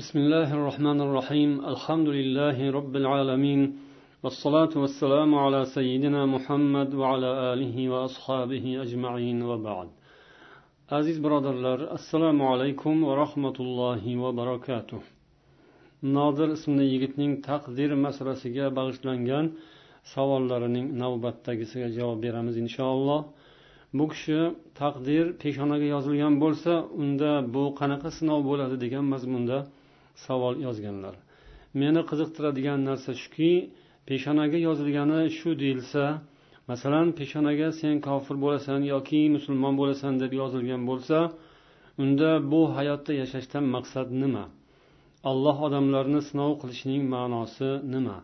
بسم الله الرحمن الرحيم الحمد لله رب العالمين والصلاة والسلام على سيدنا محمد وعلى آله وأصحابه أجمعين وبعد aziz birodarlar assalomu alaykum va rahmatullohi va barakatuh nodir ismli yigitning taqdir masalasiga bag'ishlangan savollarining navbatdagisiga javob beramiz inshaalloh bu kishi taqdir peshonaga yozilgan bo'lsa unda bu qanaqa sinov bo'ladi degan mazmunda savol yozganlar. Meni qiziqtiradigan narsa shuki peshonaga yozilgani shu deyilsa masalan peshonaga sen kofir bo'lasan yoki musulmon bo'lasan deb yozilgan bo'lsa unda bu hayotda yashashdan maqsad nima? Alloh odamlarni sinov qilishning ma'nosi nima?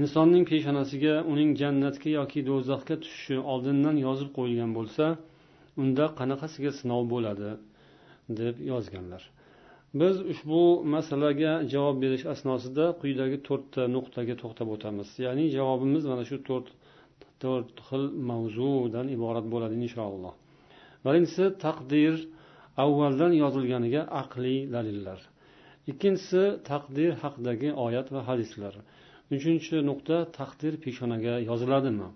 Insonning peshonasiga uning jannatga yoki do'zaxga tushishi oldindan yozib qo'yilgan bo'lsa unda qanaqasiga sinov bo'ladi? deb yozganlar. Biz ushbu masalaga javob berish asnosida quyidagi to'rtta nuqtaga to'xtab o'tamiz. Ya'ni javobimiz mana shu to'rt to'rt xil mavzudan iborat bo'ladi inshaalloh. Birinchisi taqdir avvaldan yozilganiga aqliy dalillar. Ikkinchisi taqdir haqidagi oyat va hadislar. Uchinchi nuqta taqdir peshonaga yoziladimi?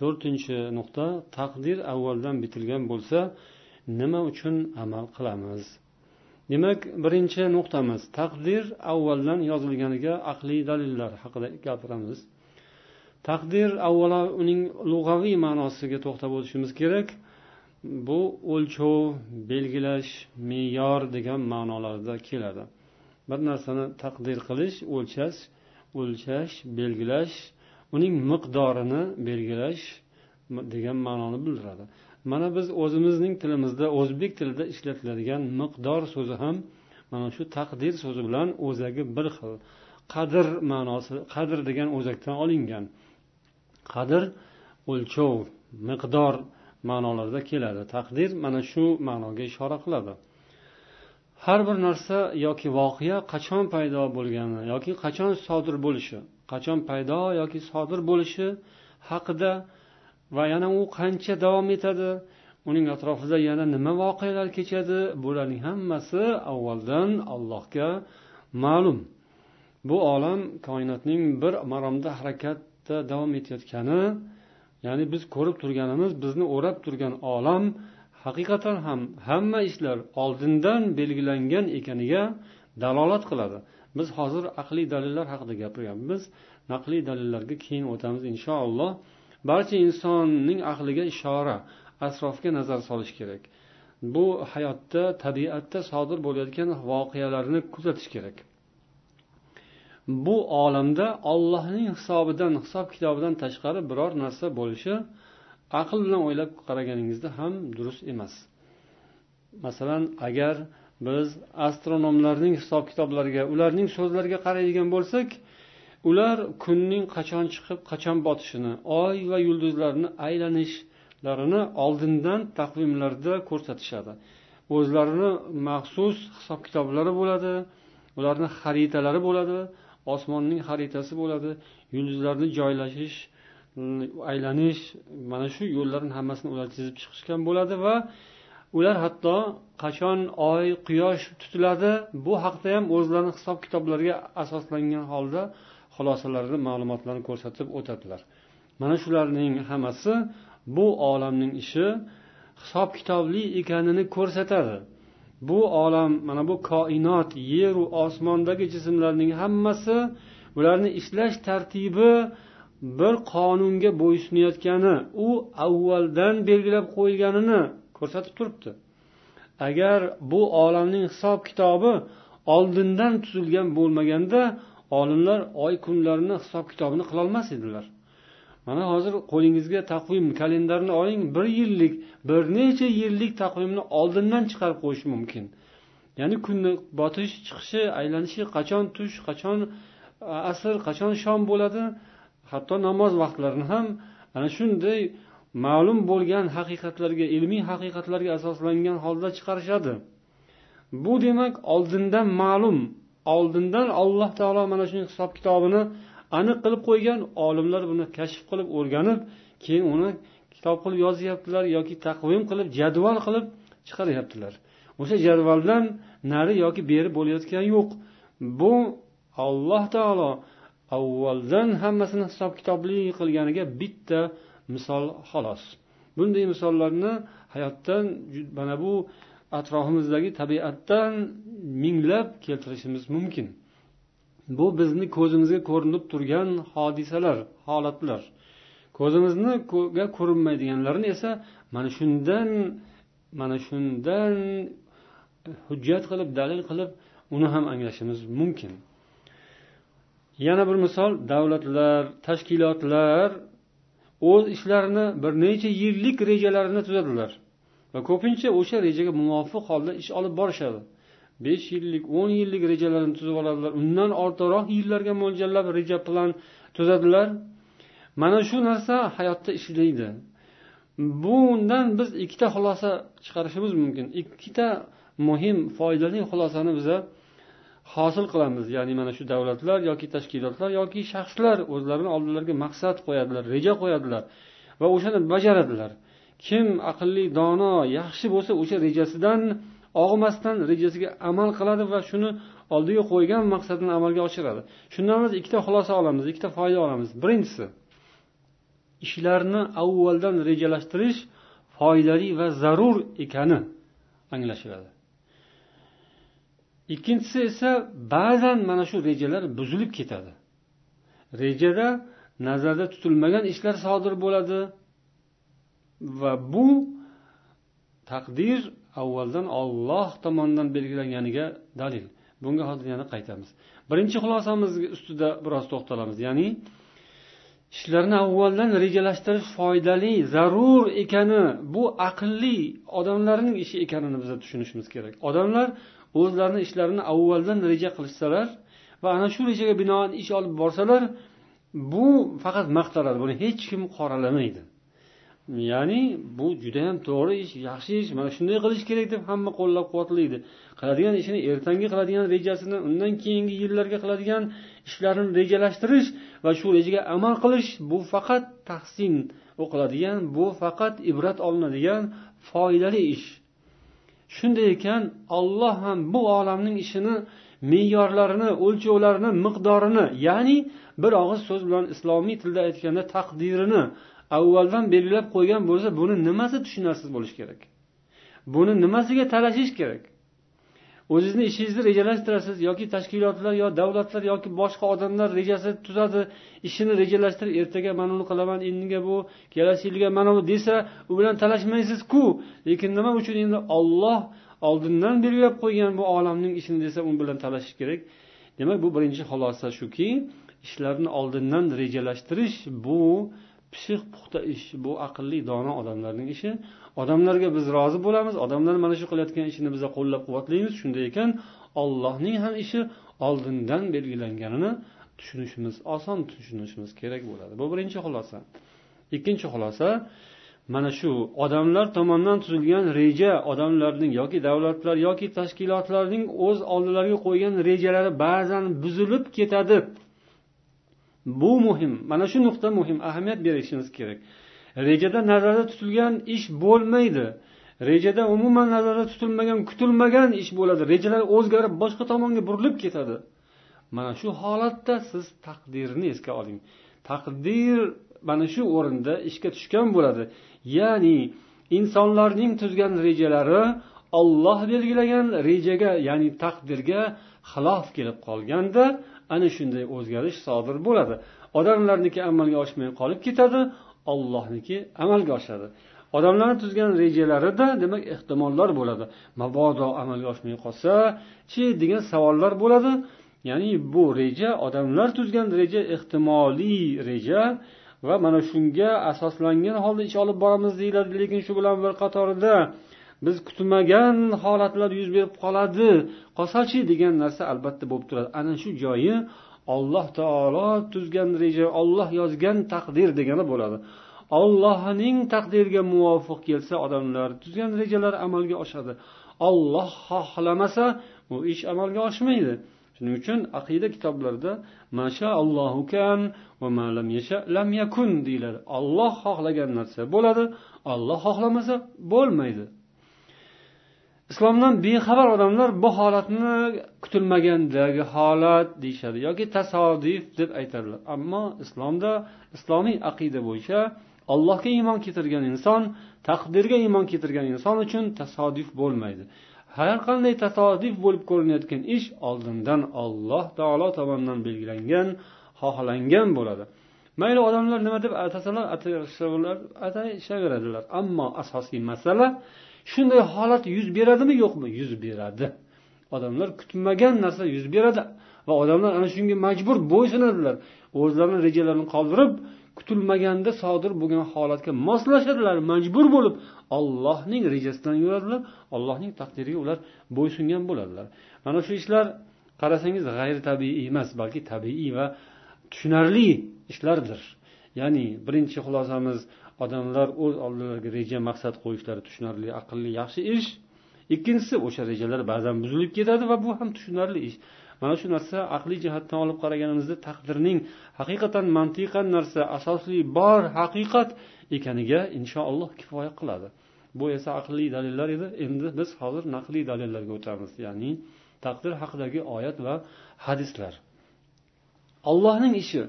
To'rtinchi nuqta taqdir avvaldan bitilgan bo'lsa nima uchun amal qilamiz? Demak birinchi nuqtamiz taqdir avvaldan yozilganiga aqliy dalillar haqida gapiramiz. Taqdir avvalo uning lug'aviy ma'nosiga to'xtab o'tishimiz kerak. Bu o'lchov belgilash me'yor degan ma'nolarda keladi. Bir narsani taqdir qilish o'lchash o'lchash belgilash uning miqdorini belgilash degan ma'noni bildiradi. Mana biz o'zimizning tilimizda o'zbek tilida ishlatiladigan miqdor so'zi ham mana shu taqdir so'zi bilan o'zagi bir xil qadr ma'nosi qadr degan o'zakdan olingan. Qadr o'lchov miqdor ma'nolarida keladi. Taqdir mana shu ma'noga ishora qiladi. Har bir narsa yoki voqea qachon paydo bo'lgani yoki qachon sodir bo'lishi qachon paydo yoki sodir bo'lishi haqida va yana u qancha davom etadi? Uning atrofida yana nima voqealar kechadi? Bularning hammasi avvaldan allohga ma'lum. Bu olam koinotning bir maromda harakatda davom etayotgani ya'ni biz ko'rib turganimiz bizni o'rab turgan olam haqiqatan ham hamma ishlar oldindan belgilangan ekaniga dalolat qiladi. Biz hozir aqliy dalillar haqida gapiryapmiz naqliy dalillarga keyin o'tamiz inshaalloh. Barcha insonning aqliga ishora atrofga nazar solish kerak. Bu hayotda tabiatda sodir bo'layotgan voqealarni kuzatish kerak. Bu olamda ollohning hisobidan hisob kitobidan tashqari biror narsa bo'lishi aql bilan o'ylab qaraganingizda ham durust emas. Masalan agar biz astronomlarning hisob kitoblariga ularning so'zlariga qaraydigan bo'lsak ular kunning qachon chiqib qachon botishini oy va yulduzlarni aylanishlarini oldindan taqvimlarda ko'rsatishadi. O'zlarini maxsus hisob kitoblari bo'ladi ularni xaritalari bo'ladi osmonning xaritasi bo'ladi yulduzlarni joylashish mm, aylanish mana shu yo'llarni hammasini ular chizib chiqishgan bo'ladi va ular hatto qachon oy quyosh tutiladi bu haqda ham o'zlarini hisob kitoblariga asoslangan holda xulosalarini ma'lumotlarni ko'rsatib o'tadilar. Mana shularning hammasi bu olamning ishi hisob kitobli ekanini ko'rsatadi. Bu olam mana bu koinot yeru osmondagi jismlarning hammasi ularni ishlash tartibi bir qonunga bo'ysunayotgani u avvaldan belgilab qo'yilganini ko'rsatib turibdi. Agar bu olamning hisob kitobi oldindan tuzilgan bo'lmaganda olimlar oy kunlarni hisob kitobini qilolmas edilar. Mana hozir qo'lingizga taqvim kalendarni oling bir yillik bir necha yillik taqvimni oldindan chiqarib qo'yish mumkin. Ya'ni kunni botish chiqishi aylanishi qachon tush qachon asr qachon shom bo'ladi hatto namoz vaqtlarini ham ana shunday ma'lum bo'lgan haqiqatlarga ilmiy haqiqatlarga asoslangan holda chiqarishadi. Bu demak oldindan ma'lum oldindan alloh taolo mana shuning hisob kitobini aniq qilib qo'ygan olimlar buni kashf qilib o'rganib keyin uni kitob qilib yozyaptilar yoki taqvim qilib jadval qilib chiqaryaptilar. O'sha jadvaldan nari yoki beri bo'layotgani yo'q. Bu alloh taolo avvaldan hammasini hisob kitobli qilganiga bitta misol xolos. Bunday misollarni hayotdan mana bu atrofimizdagi tabiatdan minglab keltirishimiz mumkin. Bu bizni ko'zimizga ko'rinib turgan hodisalar holatlar. Ko'zimizga ko'rinmaydiganlarni esa mana shundan mana shundan hujjat qilib dalil qilib uni ham anglashimiz mumkin. Yana bir misol davlatlar tashkilotlar o'z ishlarini bir necha yillik rejalarini tuzadilar. Va ko'pincha o'sha rejaga muvofiq holda ish olib borishadi. Besh yillik o'n yillik rejalarni tuzib oladilar undan ortiqroq yillarga mo'ljallab reja plan tuzadilar. Mana shu narsa hayotda ishlaydi. Bundan biz ikkita xulosa chiqarishimiz mumkin. Ikkita muhim foydali xulosani biza hosil qilamiz. Ya'ni mana shu davlatlar yoki tashkilotlar yoki shaxslar o'zlarini oldilariga maqsad qo'yadilar reja qo'yadilar va o'shani bajaradilar. Kim aqlli dono yaxshi bo'lsa o'sha rejasidan og'masdan rejasiga amal qiladi va shuni oldiga qo'ygan maqsadini amalga oshiradi. Shundan biz ikkita xulosa olamiz ikkita foyda olamiz. Birinchisi ishlarni avvaldan rejalashtirish foydali va zarur ekani anglashiladi. Ikkinchisi esa ba'zan mana shu rejalar buzilib ketadi. Rejada nazarda tutilmagan ishlar sodir bo'ladi. Va bu taqdir avvaldan olloh tomonidan belgilanganiga dalil. Bunga hozir yana qaytamiz. Birinchi xulosamiz ustida biroz to'xtalamiz. Ya'ni ishlarni avvaldan rejalashtirish foydali zarur ekani bu aqlli odamlarning ishi ekanini biz tushunishimiz kerak. Odamlar o'zlarini ishlarini avvaldan reja qilishsalar va ana shu rejaga binoan ish olib borsalar bu faqat maqtaladi buni hech kim qoralamaydi. Ya'ni bu judayam to'g'ri ish yaxshi ish. Mana shunday qilish kerak deb hamma qo'llab quvvatlaydi. Qiladigan ishini ertangi qiladigan rejasini undan keyingi yillarga qiladigan ishlarini rejalashtirish va shu rejaga amal qilish bu faqat tahsin o'qiladigan bu faqat ibrat olinadigan foydali ish. Shunday ekan olloh ham bu olamning ishini me'yorlarini o'lchovlarini miqdorini ya'ni bir og'iz so'z bilan islomiy tilda aytganda taqdirini avvaldan belgilab qo'ygan bo'lsa buni nimasi tushunarsiz bo'lishi kerak? Buni nimasiga talashish kerak? O'zizni ishingizni rejalashtirasiz yoki tashkilotlar yo davlatlar yoki boshqa odamlar rejasi tuzadi ishini rejalashtirib ertaga mana buni qilaman endiga bu kelasi yilga mana bu desa u bilan talashmaysizku. Lekin nima uchun endi olloh oldindan belgilab qo'ygan bu olamning ishini desa u bilan talashish kerak? Demak bu birinchi xulosa shuki ishlarni oldindan rejalashtirish bu pishiq puxta ish bu aqlli dono odamlarning ishi. Odamlarga biz rozi bo'lamiz. Odamlar mana shu qilayotgan ishini biz qo'llab quvvatlaymiz shunday ekan ollohning ham ishi oldindan belgilanganini tushunishimiz oson tushunishimiz kerak bo'ladi. Bu birinchi xulosa. Ikkinchi xulosa mana shu odamlar tomonidan tuzilgan reja odamlarning yoki davlatlar yoki tashkilotlarning o'z oldilariga qo'ygan rejalari ba'zan buzilib ketadi. Bu muhim. Mana shu nuqta muhim. Ahamiyat berishimiz kerak. Rejada nazarda tutilgan ish bo'lmaydi. Rejada umuman nazarda tutilmagan kutilmagan ish bo'ladi. Rejalar o'zgarib boshqa tomonga burilib ketadi. Mana shu holatda siz taqdirni esga oling. Taqdir mana shu o'rinda ishga tushgan bo'ladi. Ya'ni insonlarning tuzgan rejalari olloh belgilagan rejaga ya'ni taqdirga xilof kelib qolganda ana shunday o'zgarish sodir bo'ladi. Odamlarniki amalga oshmay qolib ketadi ollohniki amalga oshadi. Odamlarni tuzgan rejalarida demak ehtimollar bo'ladi. Mabodo amalga oshmay qolsachi degan savollar bo'ladi. Ya'ni bu reja odamlar tuzgan reja ehtimoliy reja va mana shunga asoslangan holda ish olib boramiz deyiladi. Lekin shu bilan bir qatorida biz kutmagan holatlar yuz berib qoladi. Qolsachi degan narsa albatta bo'lib turadi. Ana shu joyi olloh taolo tuzgan reja olloh yozgan taqdir degani bo'ladi. Ollohning taqdiriga muvofiq kelsa odamlar tuzgan rejalar amalga oshadi. Olloh xohlamasa u ish amalga oshmaydi. Shuning uchun aqida kitoblarida masha allohu kan va malam yasha lam yakun deyiladi. Olloh xohlagan narsa bo'ladi olloh xohlamasa bo'lmaydi. Islomdan bexabar odamlar bu holatni kutilmagandagi holat deyishadi yoki tasodif deb aytadilar. Ammo islomda islomiy aqida bo'yicha allohga iymon keltirgan inson taqdirga iymon keltirgan inson uchun tasodif bo'lmaydi. Har qanday tasodif bo'lib ko'rinayotgan ish oldindan olloh taolo tomonidan belgilangan xohlangan bo'ladi. Mayli odamlar nima deb atasalar atashaveradilar ammo asosiy masala shunday holat yuz beradimi yo'qmi? Yuz beradi. Odamlar kutmagan narsa yuz beradi. Va odamlar ana shunga majbur bo'ysunadilar. O'zlarini rejalarini qoldirib kutilmaganda sodir bo'lgan holatga moslashadilar majbur bo'lib. Ollohning rejasidan yuradilar ollohning taqdiriga ular bo'ysungan bo'ladilar. Mana shu ishlar qarasangiz g'ayri tabiiy emas balki tabiiy va tushunarli ishlardir. Ya'ni birinchi xulosamiz odamlar o'z oldilariga reja maqsad qo'yishlari tushunarli aqlli yaxshi ish. Ikkinchisi o'sha rejalar ba'zan buzilib ketadi va bu ham tushunarli ish. Mana shu narsa aqliy jihatdan olib qaraganimizda taqdirning haqiqatan mantiqan narsa asosli bor haqiqat ekaniga inshaalloh kifoya qiladi. Bu esa aqliy dalillar edi. Endi biz hozir naqliy dalillarga o'tamiz ya'ni taqdir haqidagi oyat va hadislar. Allohning ishi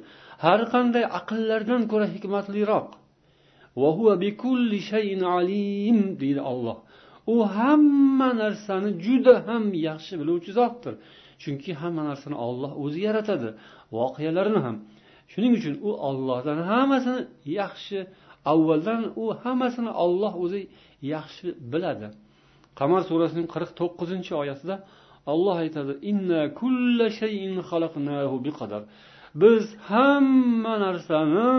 har qanday aqllardan ko'ra hikmatliroq deydi olloh u hamma narsani juda ham yaxshi biluvchi zotdir. Chunki hamma narsani olloh o'zi yaratadi voqealarni ham. Shuning uchun u ollohdan hammasini yaxshi avvaldan u hammasini olloh o'zi yaxshi biladi. Qamar surasining qirq to'qqizinchi oyatida olloh aytadi inna kulla shayin biz hamma narsani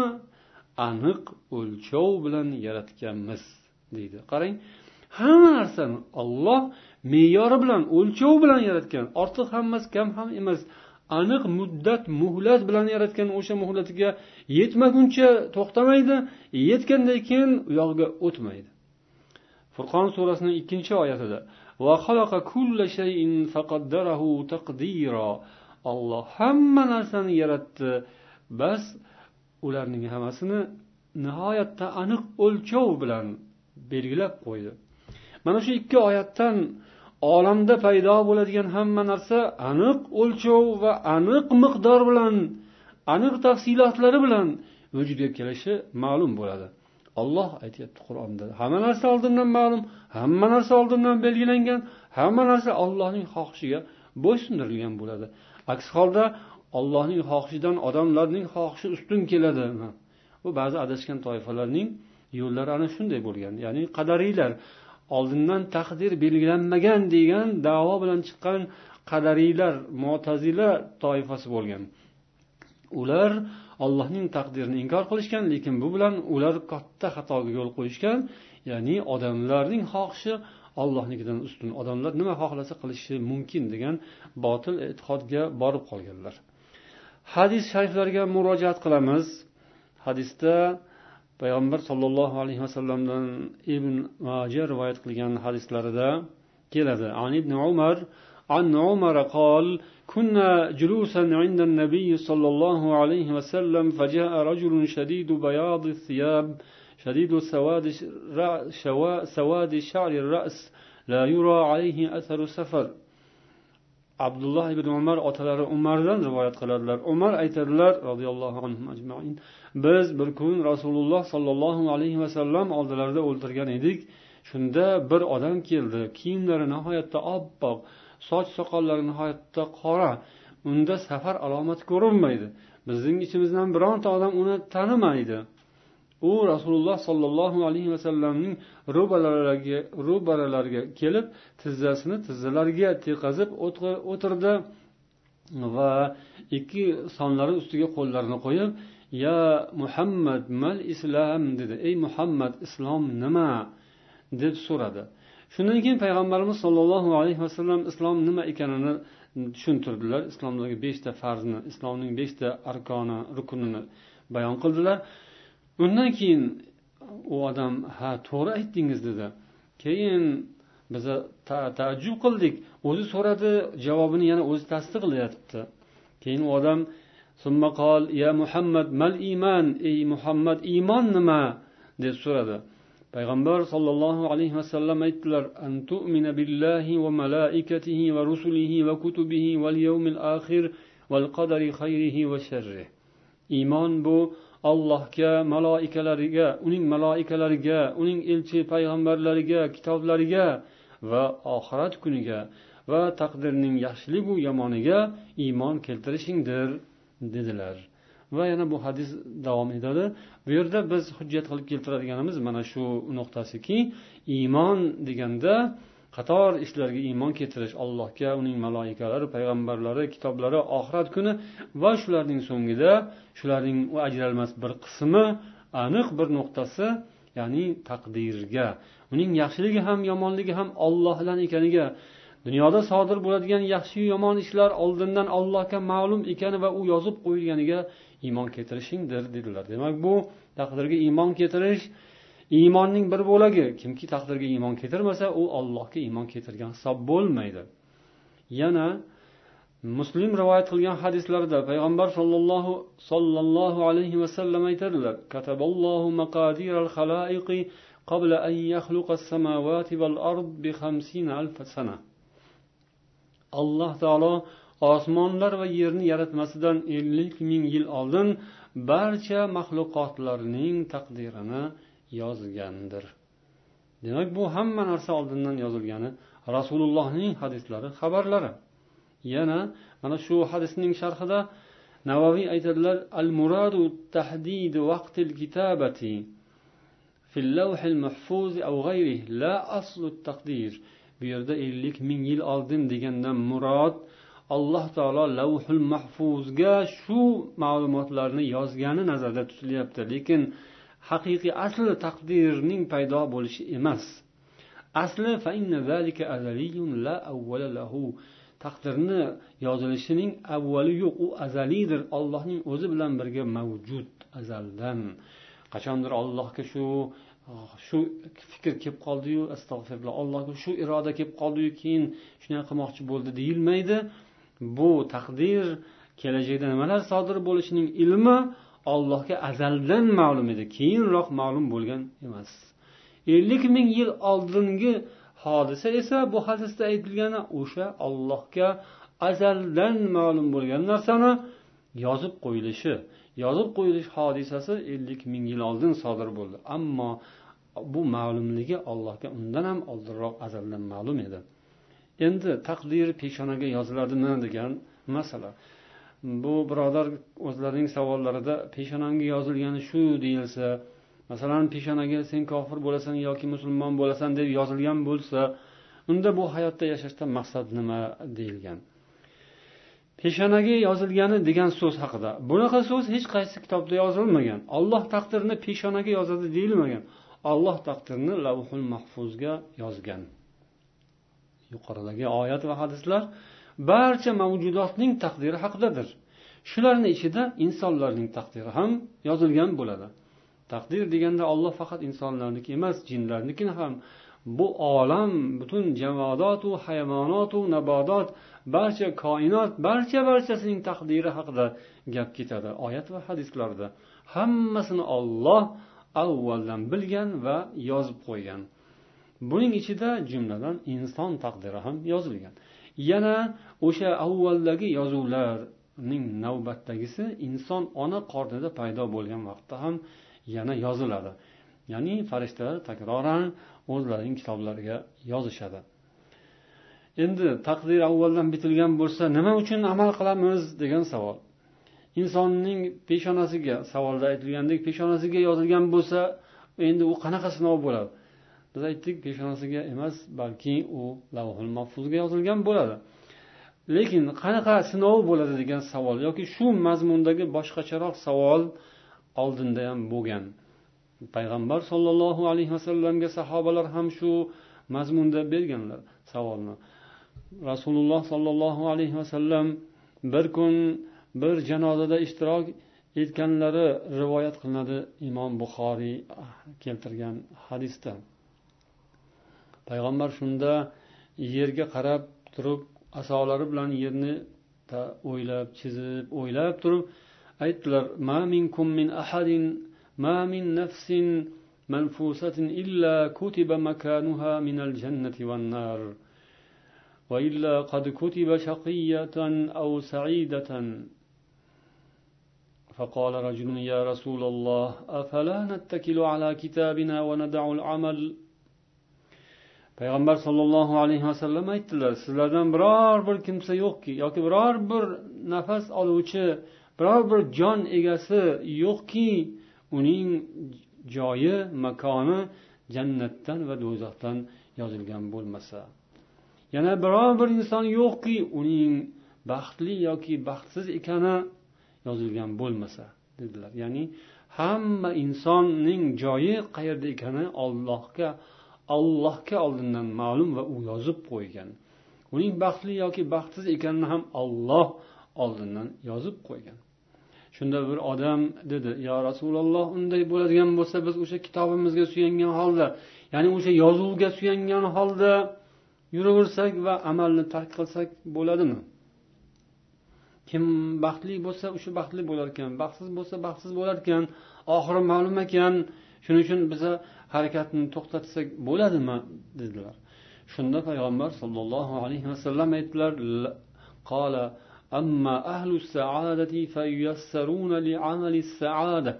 aniq o'lchov bilan yaratganmiz deydi. Qarang hamma narsani olloh me'yori bilan o'lchov bilan yaratgan ortiq ham emas kam ham emas aniq muddat muhlat bilan yaratgan o'sha muhlatiga yetmaguncha to'xtamaydi yetgandan keyin u yog'iga o'tmaydi. Furqon surasining ikkinchi oyatida olloh hamma narsani yaratdi bas ularning hammasini nihoyatda aniq o'lchov bilan belgilab qo'ydi. Mana shu ikki oyatdan olamda paydo bo'ladigan hamma narsa aniq o'lchov va aniq miqdor bilan aniq tafsilotlari bilan vujudga kelishi ma'lum bo'ladi. Olloh aytyapti qur'onda hamma narsa oldindan ma'lum hamma narsa oldindan belgilangan hamma narsa ollohning xohishiga bo'ysundirilgan bo'ladi. Aks holda ollohning xohishidan odamlarning xohishi ustun keladi. Bu ba'zi adashgan toifalarning yo'llari ana shunday bo'lgan. Ya'ni qadariylar oldindan taqdir belgilanmagan degan davo bilan chiqqan qadariylar mo'tazila toifasi bo'lgan. Ular ollohning taqdirini inkor qilishgan lekin bu bilan ular katta xatoga yo'l qo'yishgan. Ya'ni odamlarning xohishi ollohnikidan ustun. Odamlar nima xohlasa qilishi mumkin degan botil e'tiqodga borib qolganlar. hadis shariflarga murojaat qilamiz hadisda payg'ambar sollallohu alayhi vasallamdan ibn maja rivoyat qilgan hadislarida keladi an ibn umar عن عمر قال كنا جلوسا عند النبي صلى الله عليه وسلم فجاء رجل شديد بياض الثياب شديد سواد سواد شعر الرأس لا يرى عليه أثر سفر abdulloh ibn umar otalari umardan rivoyat qiladilar. Umar aytadilar roziyallohu anhu ajmain biz bir kun rasululloh sollallohu alayhi vasallam oldilarida o'ltirgan edik. Shunda bir odam keldi. Kiyimlari nihoyatda oppoq soch soqollari nihoyatda qora. Unda safar alomati ko'rinmaydi. Bizning ichimizdan bironta odam uni tanimaydi. U rasululloh sollallohu alayhi vasallamning ro'baralariga ro'baralariga kelib tizzasini tizzalariga teqazib o'tirdi va ikki sonlari ustiga qo'llarini qo'yib ya muhammad mal islom dedi. Ey muhammad islom nima? deb so'radi. Shundan keyin payg'ambarimiz sollallohu alayhi vasallam islom nima ekanini tushuntirdilar. Islomdagi beshta farzni islomning beshta arkoni rukunini bayon qildilar. Undan keyin u odam ha to'g'ri aytdingiz dedi. Keyin biza taajjub qildik. O'zi so'radi javobini yana o'zi tasdiqlayapti. Keyin u odam summaqol ya muhammad mal iymon ey muhammad iymon nima? deb so'radi. Payg'ambar sollallohu alayhi vasallam aytdilar an tu'mina billahi va malaikatihi va rusulihi va kutubihi val yawmil akhir val qadari khayrihi va sharri iymon bu allohga maloikalariga uning maloikalariga uning elchi payg'ambarlariga kitoblariga va oxirat kuniga va taqdirning yaxshiligu yomoniga iymon keltirishingdir dedilar. Va yana bu hadis davom etadi. Bu yerda biz hujjat qilib keltiradiganimiz mana shu nuqtasiki iymon deganda qator ishlarga iymon keltirish allohga uning maloikalari payg'ambarlari kitoblari oxirat kuni va shularning so'ngida shularning ajralmas bir qismi aniq bir nuqtasi ya'ni taqdirga uning yaxshiligi ham yomonligi ham ollohdan ekaniga dunyoda sodir bo'ladigan yaxshi yomon ishlar oldindan allohga ma'lum ekani va u yozib qo'yilganiga iymon keltirishingdir dedilar. Demak bu taqdirga iymon keltirish iymonning bir bo'lagi kimki taqdirga iymon keltirmasa u allohga iymon keltirgan hisob bo'lmaydi yana muslim rivoyat qilgan hadislarida payg'ambar sollallohu sollallohu alayhi vasallam aytadilar kataballohu maqadiral xalaiqi قبل أن يخلق السماوات والأرض بخمسين ألف سنة alloh taolo osmonlar va yerni yaratmasidan ellik ming yil oldin barcha maxluqotlarning taqdirini yozgandir. Demak bu hamma narsa oldindan yozilgani rasulullohning hadislari xabarlari. Yana mana shu hadisning sharhida navaviy aytadilar al muradu tahdid vaqtil kitabati fil lawhil mahfuz aw ghayrihi la aslu taqdir. Bu yerda ellik ming yil oldin degandan murod alloh taolo lavhul mahfuzga shu ma'lumotlarni yozgani nazarda tutilyapti. Lekin haqiqiy asli taqdirning paydo bo'lishi emas. Asli taqdirni yozilishining avvali yo'q u azaliydir ollohning o'zi bilan birga mavjud azaldan. Qachondir allohga shu shu fikr kelib qoldiyu astag'firulloh allohga shu iroda kelib qoldiyu keyin shunday qilmoqchi bo'ldi deyilmaydi. Bu taqdir kelajakda nimalar sodir bo'lishining ilmi ollohga azaldan ma'lum edi. Keyinroq ma'lum bo'lgan emas. Ellik ming yil oldingi hodisa esa bu hadisda aytilgani o'sha ollohga azaldan ma'lum bo'lgan narsani yozib qo'yilishi yozib qo'yilish hodisasi ellik ming yil oldin sodir bo'ldi. Ammo bu ma'lumligi allohga undan ham oldinroq azaldan ma'lum edi. Endi taqdir peshonaga yoziladimi degan masala. Bu birodar o'zlarining savollarida peshonamga yozilgani shu deyilsa masalan peshonaga sen kofir bo'lasan yoki musulmon bo'lasan deb yozilgan bo'lsa unda bu hayotda yashashdan maqsad nima deyilgan? Peshonaga yozilgani degan so'z haqida. Bunaqa so'z hech qaysi kitobda yozilmagan. Olloh taqdirini peshonaga yozadi deyilmagan. Olloh taqdirini lavhul mahfuzga yozgan. Yuqoridagi oyat va hadislar barcha mavjudotning taqdiri haqidadir. Shularni ichida insonlarning taqdiri ham yozilgan bo'ladi. Taqdir deganda olloh faqat insonlarniki emas jinlarnikini ham. Bu olam butun javodotu hayvonotu nabodot barcha koinot barcha barchasining taqdiri haqida gap ketadi oyat va hadislarda. Hammasini olloh avvaldan bilgan va yozib qo'ygan. Buning ichida jumladan inson taqdiri ham yozilgan. Yana o'sha avvaldagi yozuvlarning navbatdagisi inson ona qornida paydo bo'lgan vaqtda ham yana yoziladi. Ya'ni farishtalar takroran o'zlarining kitoblariga yozishadi. Endi taqdir avvaldan bitilgan bo'lsa nima uchun amal qilamiz degan savol. Insonning peshonasiga savolda aytilgandek peshonasiga yozilgan bo'lsa endi u qanaqa sinov bo'ladi? Biz aytdik peshonasiga emas balki u lavhul mahfuzga yozilgan bo'ladi. Lekin qanaqa sinov bo'ladi degan savol yoki shu mazmundagi boshqacharoq savol oldinda ham bo'lgan. Payg'ambar sollallohu alayhi vasallamga sahobalar ham shu mazmunda berganlar savolni. Rasululloh sollallohu alayhi vasallam bir kun bir janozada ishtirok etganlari rivoyat qilinadi imom buxoriy keltirgan hadisda. Payg'ambar shunda yerga qarab turib asolari bilan yerni o'ylab chizib o'ylab turib aytdilar ma minkum min ahadin ma min nafsin منفوسة إلا كتب مكانها من الجنة والنار وإلا قد كتب شقية أو سعيدة فقال رجل يا رسول الله أفلا نتكل على كتابنا وندع العمل payg'ambar sollallohu alayhi vasallam aytdilar sizlardan biror bir kimsa yo'qki yoki biror bir nafas oluvchi biror bir jon egasi yo'qki uning joyi makoni jannatdan va do'zaxdan yozilgan bo'lmasa. Yana biror bir inson yo'qki uning baxtli yoki baxtsiz ekani yozilgan bo'lmasa dedilar. Ya'ni hamma insonning joyi qayerda ekani ollohga allohga oldindan ma'lum va u yozib qo'ygan. Uning baxtli yoki baxtsiz ekanini ham olloh oldindan yozib qo'ygan. Shunda bir odam dedi yo rasululloh unday bo'ladigan bo'lsa biz o'sha kitobimizga suyangan holda ya'ni o'sha yozuvga suyangan holda yuraversak va amalni tark qilsak bo'ladimi? Kim baxtli bo'lsa o'sha baxtli bo'lar ekan baxtsiz bo'lsa baxtsiz bo'lar ekan oxiri ma'lum ekan. Shuning uchun biza harakatni to'xtatsak bo'ladimi dedilar shunda payg'ambar sollallohu alayhi vasallam aytdilar qola أما أهل السعادة فييسرون لعمل السعادة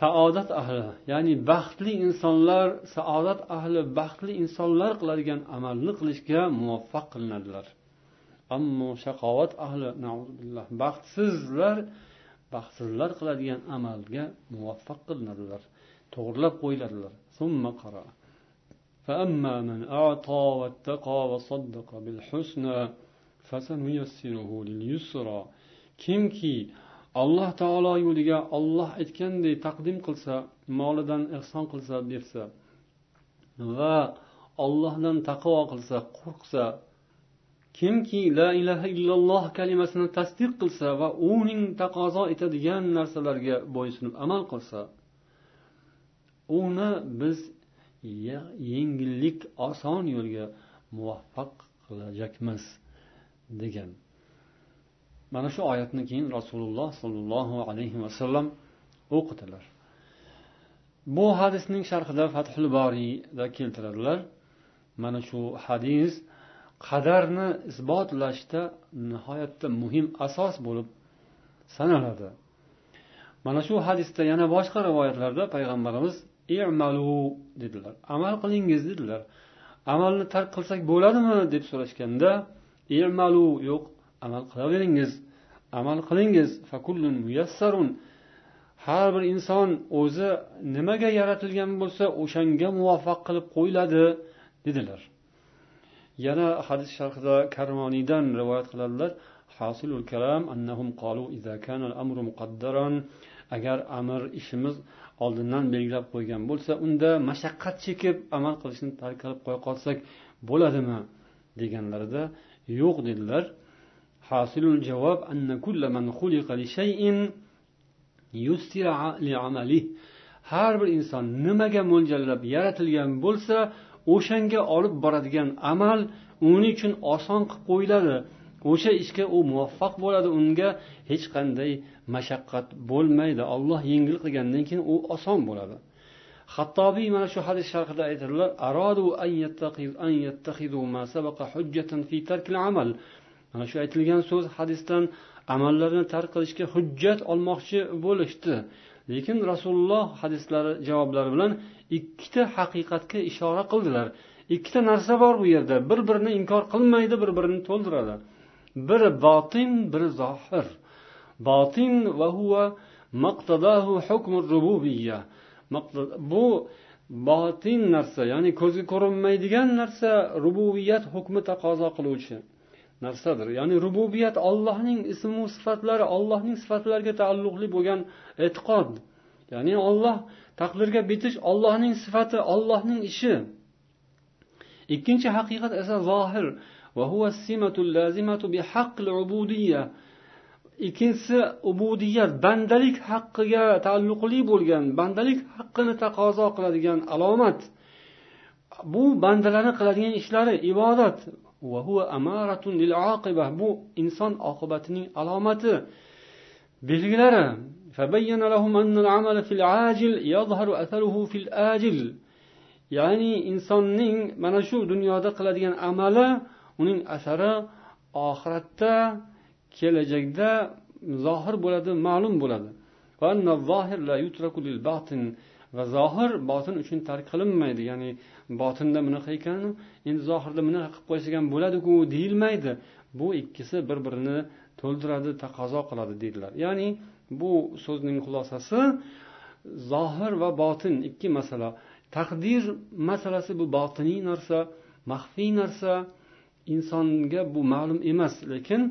saodat ahli ya'ni baxtli insonlar saodat ahli baxtli insonlar qiladigan amalni qilishga muvaffaq qilinadilar ammo shaqovat ahli baxtsizlar baxtsizlar qiladigan amalga muvaffaq qilinadilar to'g'irlab qo'yiladilar فأما من أعطى واتقى وصدق بالحسنى فسنيسره لليسرى kimki alloh taolo yo'liga olloh aytganday taqdim qilsa molidan ehson qilsa bersa va ollohdan taqvo qilsa qo'rqsa kimki la ilaha illalloh kalimasini tasdiq qilsa va uning taqozo etadigan narsalarga bo'ysunib amal qilsa uni biz yengillik oson yo'lga muvaffaq qilajakmiz degan. Mana shu oyatni keyin rasululloh sollallohu alayhi vasallam o'qidilar bu hadisning sharhida fathul boriyda keltiradilar. Mana shu hadis qadarni isbotlashda nihoyatda muhim asos bo'lib sanaladi. Mana shu hadisda yana boshqa rivoyatlarda payg'ambarimiz i'malu dedilar. Amal qilingiz dedilar. Amalni tark qilsak bo'ladimi? deb so'rashganda i'malu yo'q amal qilaveringiz. Amal qilingiz. Fakullun muyassarun. Har bir inson o'zi nimaga yaratilgan bo'lsa o'shanga muvaffaq qilib qo'yiladi dedilar. Yana hadis sharhida karmoniydan rivoyat qiladilar. Hasilul kalam annahum qalu idza kana al-amru muqaddaran. Agar amr ishimiz oldindan belgilab qo'ygan bo'lsa unda mashaqqat chekib amal qilishni tark qilib qo'ya qolsak bo'ladimi deganlarida yo'q dedilar. Hasilul javob anna kulla man khuliqa li shay'in har bir inson nimaga mo'ljallab yaratilgan bo'lsa o'shanga olib boradigan amal uning uchun oson qilib qo'yiladi. O'sha ishga u muvaffaq bo'ladi unga hech qanday mashaqqat bo'lmaydi. Olloh yengil qilgandan keyin u oson bo'ladi. Hattobiy mana shu hadis sharhida aytadilar mana shu aytilgan so'z hadisdan amallarni tark qilishga hujjat olmoqchi bo'lishdi. Lekin rasululloh hadislari javoblari bilan ikkita haqiqatga ishora qildilar. Ikkita narsa bor bu yerda. Bir birini inkor qilmaydi bir birini to'ldiradi. Biri botin biri zohir. Botin va huwa maqtadahu hukm rububiyya. Bu botin narsa ya'ni ko'zga ko'rinmaydigan narsa rububiyat hukmi taqozo qiluvchi narsadir. Ya'ni rububiyat ollohning ismu sifatlari ollohning sifatlariga taalluqli bo'lgan e'tiqod. Ya'ni olloh taqdirga bitish ollohning sifati ollohning ishi. Ikkinchi haqiqat esa zohir. وهو السمة اللازمة بحق العبودية ikkinchisi ubudiyat bandalik haqqiga taalluqli bo'lgan bandalik haqqini taqozo qiladigan alomat. Bu bandalarni qiladigan ishlari ibodat. Bu inson oqibatining alomati. Belgilari ya'ni insonning mana shu dunyoda qiladigan amali uning asari oxiratda kelajakda zohir bo'ladi ma'lum bo'ladi. Va zohir botin uchun tark qilinmaydi. Ya'ni botinda bunaqa ekan endi zohirda bunaqa qilib qo'ysak ham bo'ladiku deyilmaydi. Bu ikkisi bir birini to'ldiradi taqozo qiladi deydilar. Ya'ni bu so'zning xulosasi zohir va botin ikki masala. Taqdir masalasi bu botiniy narsa maxfiy narsa. Insonga bu ma'lum emas lekin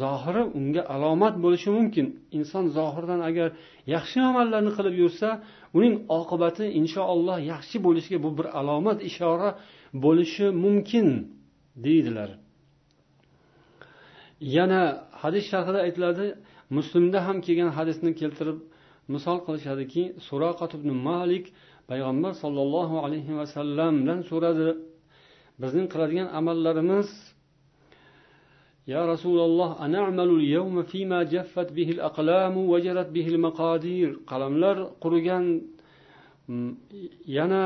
zohiri unga alomat bo'lishi mumkin. Inson zohirdan agar yaxshi amallarni qilib yursa uning oqibati inshaalloh yaxshi bo'lishiga bu bir alomat ishora bo'lishi mumkin deydilar. Yana hadis sharhida aytiladi muslimda ham kelgan hadisni keltirib misol qilishadiki suroqat ibn malik payg'ambar sollallohu alayhi vasallamdan so'radi. bizning qiladigan amallarimiz يا رسول الله أنعمل اليوم فيما جفت به الأقلام وجرت به المقادير qalamlar qurigan yana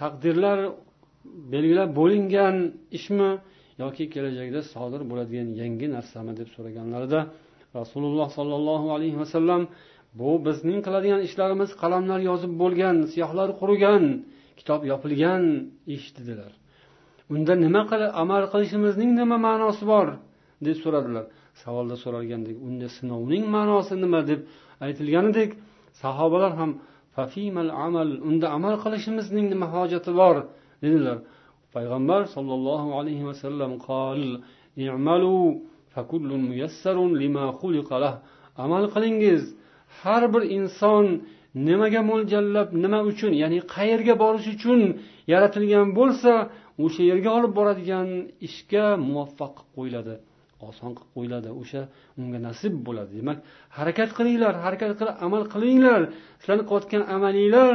taqdirlar belgilab bo'lingan ishmi yoki kelajakda sodir bo'ladigan yangi narsami deb so'raganlarida rasululloh sollallohu alayhi vasallam bu bizning qiladigan ishlarimiz qalamlar yozib bo'lgan siyohlar qurigan kitob yopilgan ish dedilar Unda nima qilib amal qilishimizning nima ma'nosi bor? deb so'radilar. Savolda so'ralgandek unda sinovning ma'nosi nima deb aytilganidek sahobalar ham fafimal amal unda amal qilishimizning nima hojati bor? dedilar. Payg'ambar sollallohu alayhi vasallam qol i'malu fakullun muyassarun lima xuliqalah amal qilingiz. Har bir inson nimaga mo'ljallab nima uchun ya'ni qayerga borish uchun yaratilgan bo'lsa o'sha yerga olib boradigan ishga muvaffaq qilib qo'yiladi oson qilib qo'yiladi. O'sha unga nasib bo'ladi. Demak harakat qilinglar harakat qilib amal qilinglar. Sizlarni qilayotgan amalinglar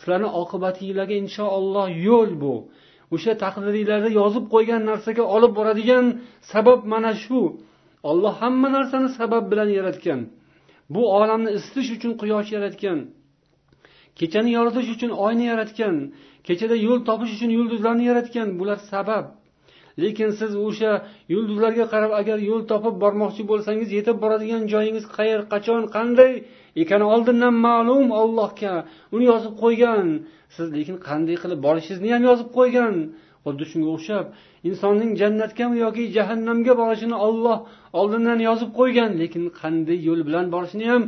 sizlarni oqibatinglarga inshaalloh yo'l bu. O'sha taqdiringlarda yozib qo'ygan narsaga olib boradigan sabab mana shu. Olloh hamma narsani sabab bilan yaratgan. Bu olamni isitish uchun quyosh yaratgan. Kechani yoritish uchun oyni yaratgan kechada yo'l topish uchun yulduzlarni yaratgan bular sabab. Lekin siz o'sha yulduzlarga qarab agar yo'l topib bormoqchi bo'lsangiz yetib boradigan joyingiz qayer qachon qanday ekani oldindan ma'lum ollohga uni yozib qo'ygan. Siz lekin qanday qilib borishingizni ham yozib qo'ygan. Xuddi shunga o'xshab insonning jannatgami yoki jahannamga borishini olloh oldindan yozib qo'ygan. Lekin qanday yo'l bilan borishini ham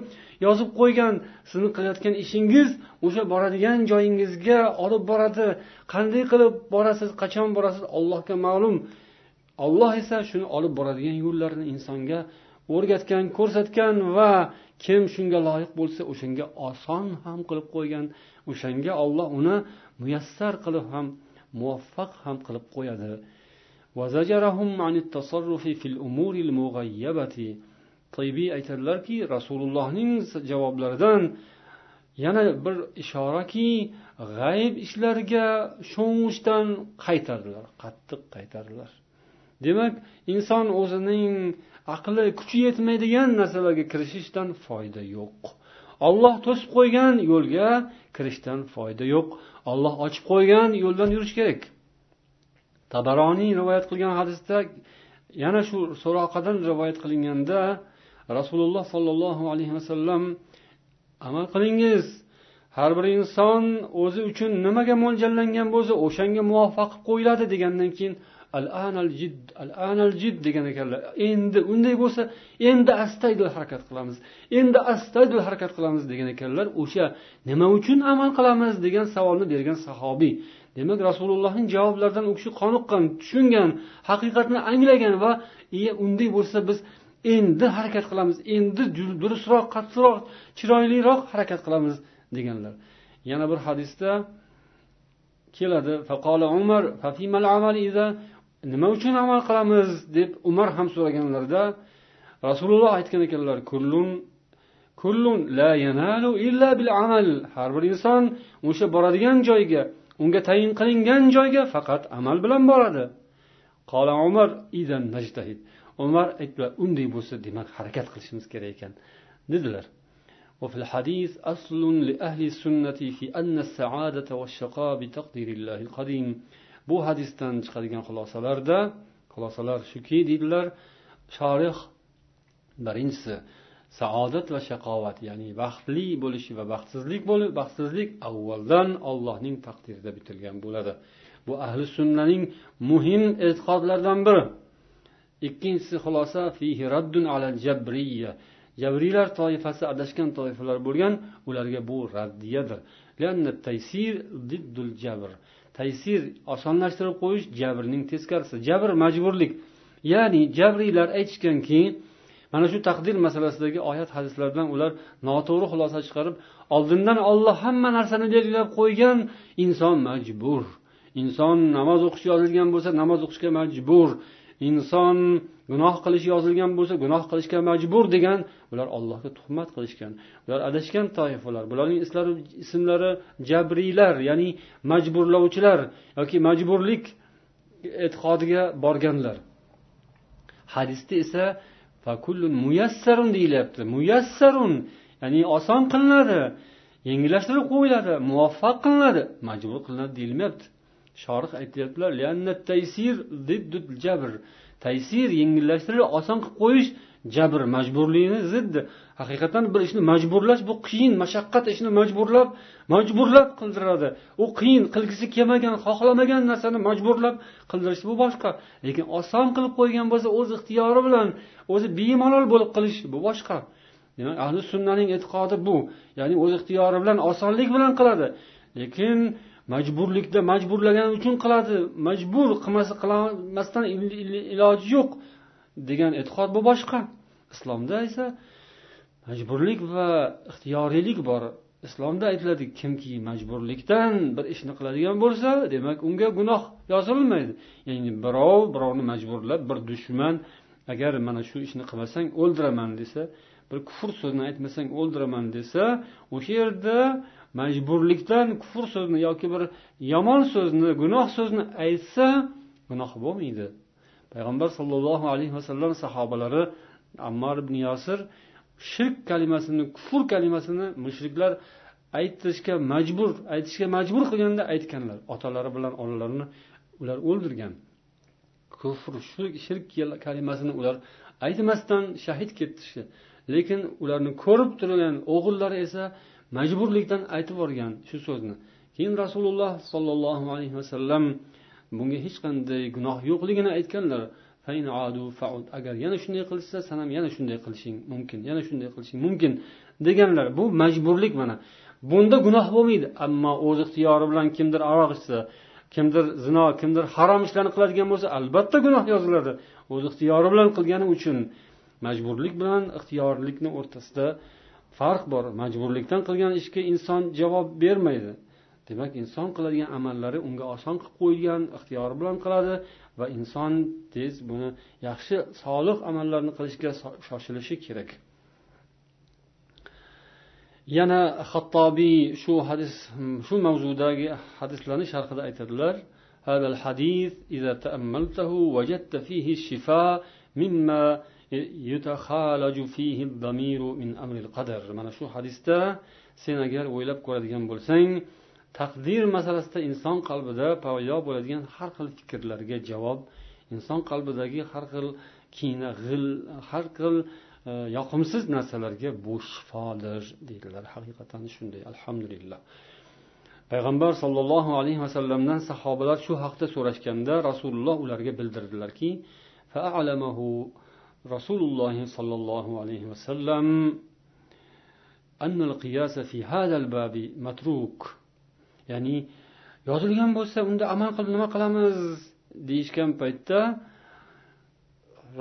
yozib qo'ygan sizni qilayotgan ishingiz o'sha boradigan joyingizga olib boradi. Qanday qilib borasiz qachon borasiz allohga ma'lum. Olloh esa shuni olib boradigan yo'llarni insonga o'rgatgan ko'rsatgan va kim shunga loyiq bo'lsa o'shanga oson ham qilib qo'ygan o'shanga olloh uni muyassar qilib ham muvaffaq ham qilib qo'yadi. Toybiy aytadilarki rasulullohning javoblaridan yana bir ishoraki g'ayb ishlarga sho'ng'ishdan qaytardilar qattiq qaytardilar. Demak inson o'zining aqli kuchi yetmaydigan narsalarga kirishishdan foyda yo'q. Olloh to'sib qo'ygan yo'lga kirishdan foyda yo'q. Olloh ochib qo'ygan yo'ldan yurish kerak. Tabaroniy rivoyat qilgan hadisda yana shu suroqadan rivoyat qilinganda rasululloh sollallohu alayhi vasallam amal qilingiz. Har bir inson o'zi uchun nimaga mo'ljallangan bo'lsa o'shanga muvofiq qilib qo'yiladi degandan keyin al anal jid al anal jid degan ekanlar. Endi unday bo'lsa endi astaydil harakat qilamiz endi astaydil harakat qilamiz degan ekanlar. O'sha nima uchun amal qilamiz degan savolni bergan sahobiy. Demak rasulullohning javoblaridan u kishi qoniqqan tushungan haqiqatni anglagan va unday bo'lsa biz endi harakat qilamiz endi durustroq qattiqroq chiroyliroq harakat qilamiz deganlar. Yana bir hadisda keladi umar nima uchun amal qilamiz? deb umar ham so'raganlarida rasululloh aytgan ekanlar kullun kullun la yanalu illa bil amal. Har bir inson o'sha boradigan joyga unga tayin qilingan joyga faqat amal bilan boradi. Qola umar idan najtahid. umar aytdilar unday bo'lsa demak harakat qilishimiz kerak ekan dedilar وفي الحديث أصل لأهل السنة في أن السعادة والشقاء بتقدير الله القديم bu hadisdan chiqadigan xulosalarda xulosalar shuki deydilar shorih birinchisi saodat va shaqovat ya'ni baxtli bo'lish va baxtsizlik bo'lib baxtsizlik avvaldan ollohning taqdirida bitilgan bo'ladi bu ahli sunnaning muhim e'tiqodlaridan biri Ikkinchisi xulosa fihi raddun alal jabriya. Jabriylar toifasi adashgan toifalar bo'lgan ularga bu raddiyadir. Taysir jabr. Taysir osonlashtirib qo'yish jabrning teskarisi. Jabr majburlik. Ya'ni jabriylar aytishganki mana shu taqdir masalasidagi oyat hadislardan ular noto'g'ri xulosa chiqarib oldindan olloh hamma narsani belgilab qo'ygan inson majbur. Inson namoz o'qishga yozilgan bo'lsa namoz o'qishga majbur. Inson gunoh qilish yozilgan bo'lsa gunoh qilishga majbur degan ular allohga tuhmat qilishgan. Ular adashgan toifalar bularning ismlari jabriylar ya'ni majburlovchilar yoki majburlik e'tiqodiga borganlar. Hadisda esa muyassarun deyilyapti. Muyassarun ya'ni oson qilinadi yengillashtirib qo'yiladi muvaffaq qilinadi majbur qilinadi deyilmayapti. Shorih aytyaptilar taysir yengillashtirish, oson qilib qo'yish jabr majburlikni ziddi haqiqatdan bir ishni majburlash bu qiyin mashaqqat ishni majburlab majburlab qildiradi. U qiyin qilgisi kelmagan xohlamagan narsani majburlab qildirish bu boshqa. Lekin oson qilib qo'ygan bo'lsa o'z ixtiyori bilan o'zi bemalol bo'lib qilish bu boshqa. Demak ahli sunnaning e'tiqodi bu. Ya'ni o'z ixtiyori bilan osonlik bilan qiladi. Lekin majburlikda majburlagani uchun qiladi. Majbur qilmasa qilmasdan iloji yo'q degan e'tiqod bu boshqa. Islomda esa majburlik va ixtiyoriylik bor. Islomda aytiladi kimki majburlikdan bir ishni qiladigan bo'lsa demak unga gunoh yozilmaydi. Ya'ni birov birovni majburlab bir dushman agar mana shu ishni qilmasang o'ldiraman desa bir kufr so'zini aytmasang o'ldiraman desa o'sha yerda majburlikdan kufr so'zni yoki bir yomon so'zni gunoh so'zni aytsa gunoh bo'lmaydi. Payg'ambar sollallohu alayhi vasallam sahobalari ammar ibn yosir shirk kalimasini kufr kalimasini mushriklar aytishga majbur aytishga majbur qilganda aytganlar. Otalari bilan onalarini ular o'ldirgan. Kufr shirk kalimasini ular aytmasdan shahid ketishdi lekin ularni ko'rib turgan o'g'illari esa majburlikdan aytib yuborgan shu so'zni. Keyin rasululloh sollallohu alayhi vasallam bunga hech qanday gunoh yo'qligini aytganlar. Agar yana shunday qilishsa san ham yana shunday qilishing mumkin yana shunday qilishing mumkin deganlar. Bu majburlik mana. Bunda gunoh bo'lmaydi. Ammo o'z ixtiyori bilan kimdir aroq ichsa kimdir zino kimdir harom ishlarni qiladigan bo'lsa albatta gunoh yoziladi. O'z ixtiyori bilan qilgani uchun majburlik bilan ixtiyorlikni o'rtasida farq bor majburlikdan qilgan ishga inson javob bermaydi demak inson qiladigan amallari unga oson qilib qo'yilgan ixtiyori bilan qiladi va inson tez buni yaxshi solih amallarni qilishga shoshilishi kerak yana xattobiy shu hadis shu mavzudagi hadislarni sharhida aytadilar هذا الحديث إذا تأملته وجدت فيه الشفاء مما mana shu hadisda sen agar o'ylab ko'radigan bo'lsang taqdir masalasida inson qalbida paydo bo'ladigan har xil fikrlarga javob inson qalbidagi har xil kina g'il har xil e, yoqimsiz narsalarga bu shifodir deydilar. Haqiqatdan shunday. Alhamdulillah. Payg'ambar sollallohu alayhi vasallamdan sahobalar shu haqda so'rashganda rasululloh ularga bildirdilarki rasululloh sollallohu alayhi vasallam أن القياس في هذا الباب متروك ya'ni yozilgan bo'lsa unda amal qilib nima qilamiz deyishgan paytda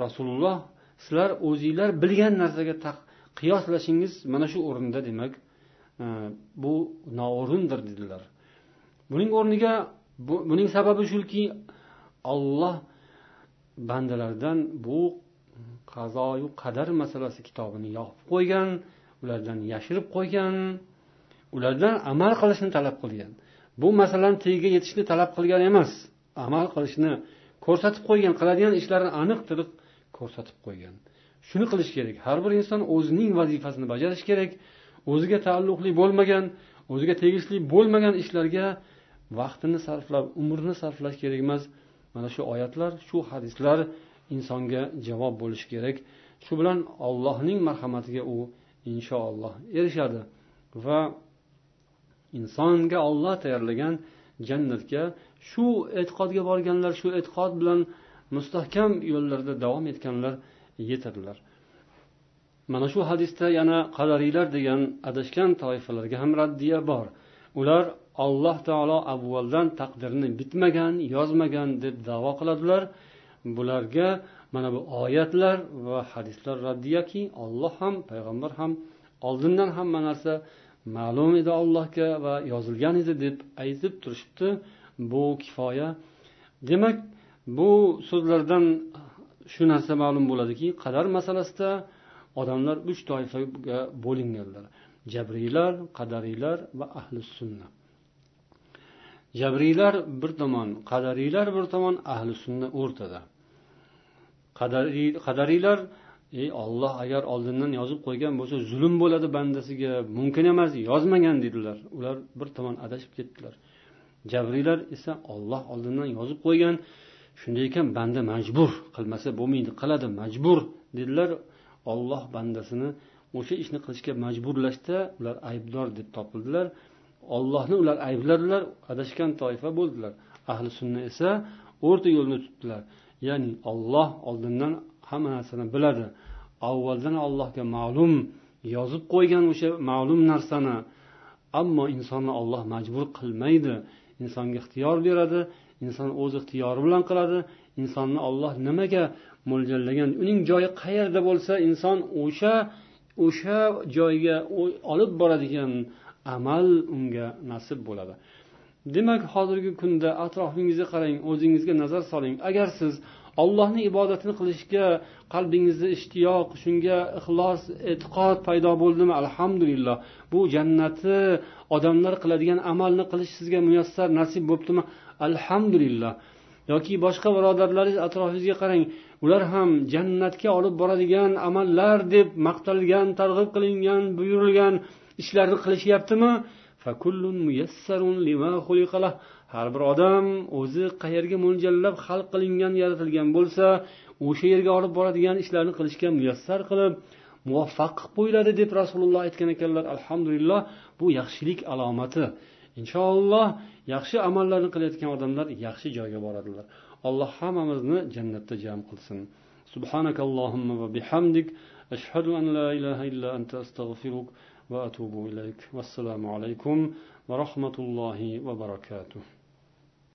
rasululloh sizlar o'zinglar bilgan narsaga qiyoslashingiz mana shu o'rinda demak e, bu noo'rindir dedilar buning o'rniga buning sababi shuki olloh bandalardan bu qazoyu qadar masalasi kitobini yopib qo'ygan ulardan yashirib qo'ygan ulardan amal qilishni talab qilgan. Bu masalani tagiga yetishni talab qilgan emas amal qilishni ko'rsatib qo'ygan qiladigan ishlarini aniq tiliq ko'rsatib qo'ygan. Shuni qilish kerak har bir inson o'zining vazifasini bajarishi kerak o'ziga taalluqli bo'lmagan o'ziga tegishli bo'lmagan ishlarga vaqtini sarflab umrini sarflash kerak emas. Mana shu oyatlar shu hadislar insonga javob bo'lishi kerak. Shu bilan ollohning marhamatiga u inshaalloh erishadi va insonga olloh tayyorlagan jannatga shu e'tiqodga borganlar shu e'tiqod bilan mustahkam yo'llarda davom etganlar yetadilar mana shu hadisda yana qadariylar degan adashgan toifalarga ham raddiya bor. Ular alloh taolo avvaldan taqdirni bitmagan yozmagan deb davo qiladilar. Bularga mana bu oyatlar va hadislar raddiyaki olloh ham payg'ambar ham oldindan hamma narsa ma'lum edi allohga va yozilgan edi deb aytib turishibdi. Bu kifoya. Demak bu so'zlardan shu narsa ma'lum bo'ladiki qadar masalasida odamlar uch toifaga bo'linganlar. Jabriylar qadariylar va ahli sunna jabriylar bir tomon qadariylar bir tomon ahli sunna o'rtada. Qadariylar ey olloh agar oldindan yozib qo'ygan bo'lsa zulm bo'ladi bandasiga mumkin emas yozmagan dedilar. Ular bir tomon adashib ketdilar. Jabriylar esa olloh oldindan yozib qo'ygan shunday ekan banda majbur qilmasa bo'lmaydi qiladi majbur dedilar. Olloh bandasini o'sha ishni qilishga majburlashda ular aybdor deb topildilar. Ollohni ular aybladilar adashgan toifa bo'ldilar. Ahli sunna esa o'rta yo'lni tutdilar. Ya'ni olloh oldindan hamma narsani biladi. Avvaldan allohga ma'lum yozib qo'ygan o'sha ma'lum narsani. Ammo insonni olloh majbur qilmaydi. Insonga ixtiyor beradi inson o'z ixtiyori bilan qiladi. Insonni olloh nimaga mo'ljallagan uning joyi qayerda bo'lsa inson o'sha o'sha joyga olib boradigan amal unga nasib bo'ladi. Demak hozirgi kunda atrofingizga qarang o'zingizga nazar soling. Agar siz ollohni ibodatini qilishga qalbingizda ishtiyoq shunga ixlos e'tiqod paydo bo'ldimi? Alhamdulillah. Bu jannati odamlar qiladigan amalni qilish sizga muyassar nasib bo'libdimi? Alhamdulillah. Yoki boshqa birodarlaringiz atrofingizga qarang ular ham jannatga olib boradigan amallar deb maqtalgan targ'ib qilingan buyurilgan ishlarni qilishyaptimi? har bir odam o'zi qayerga mo'ljallab xalq qilingan yaratilgan bo'lsa o'sha yerga olib boradigan ishlarni qilishga muyassar qilib muvaffaq qilib qo'yiladi deb rasululloh aytgan ekanlar alhamdulillah bu yaxshilik alomati inshaalloh yaxshi amallarni qilayotgan odamlar yaxshi joyga boradilar alloh hammamizni jannatda jam qilsin سبحانك اللهم وبحمدك أشهد أن لا إله إلا أنت أستغفرك وأتوب إليك. والسلام عليكم ورحمة الله وبركاته.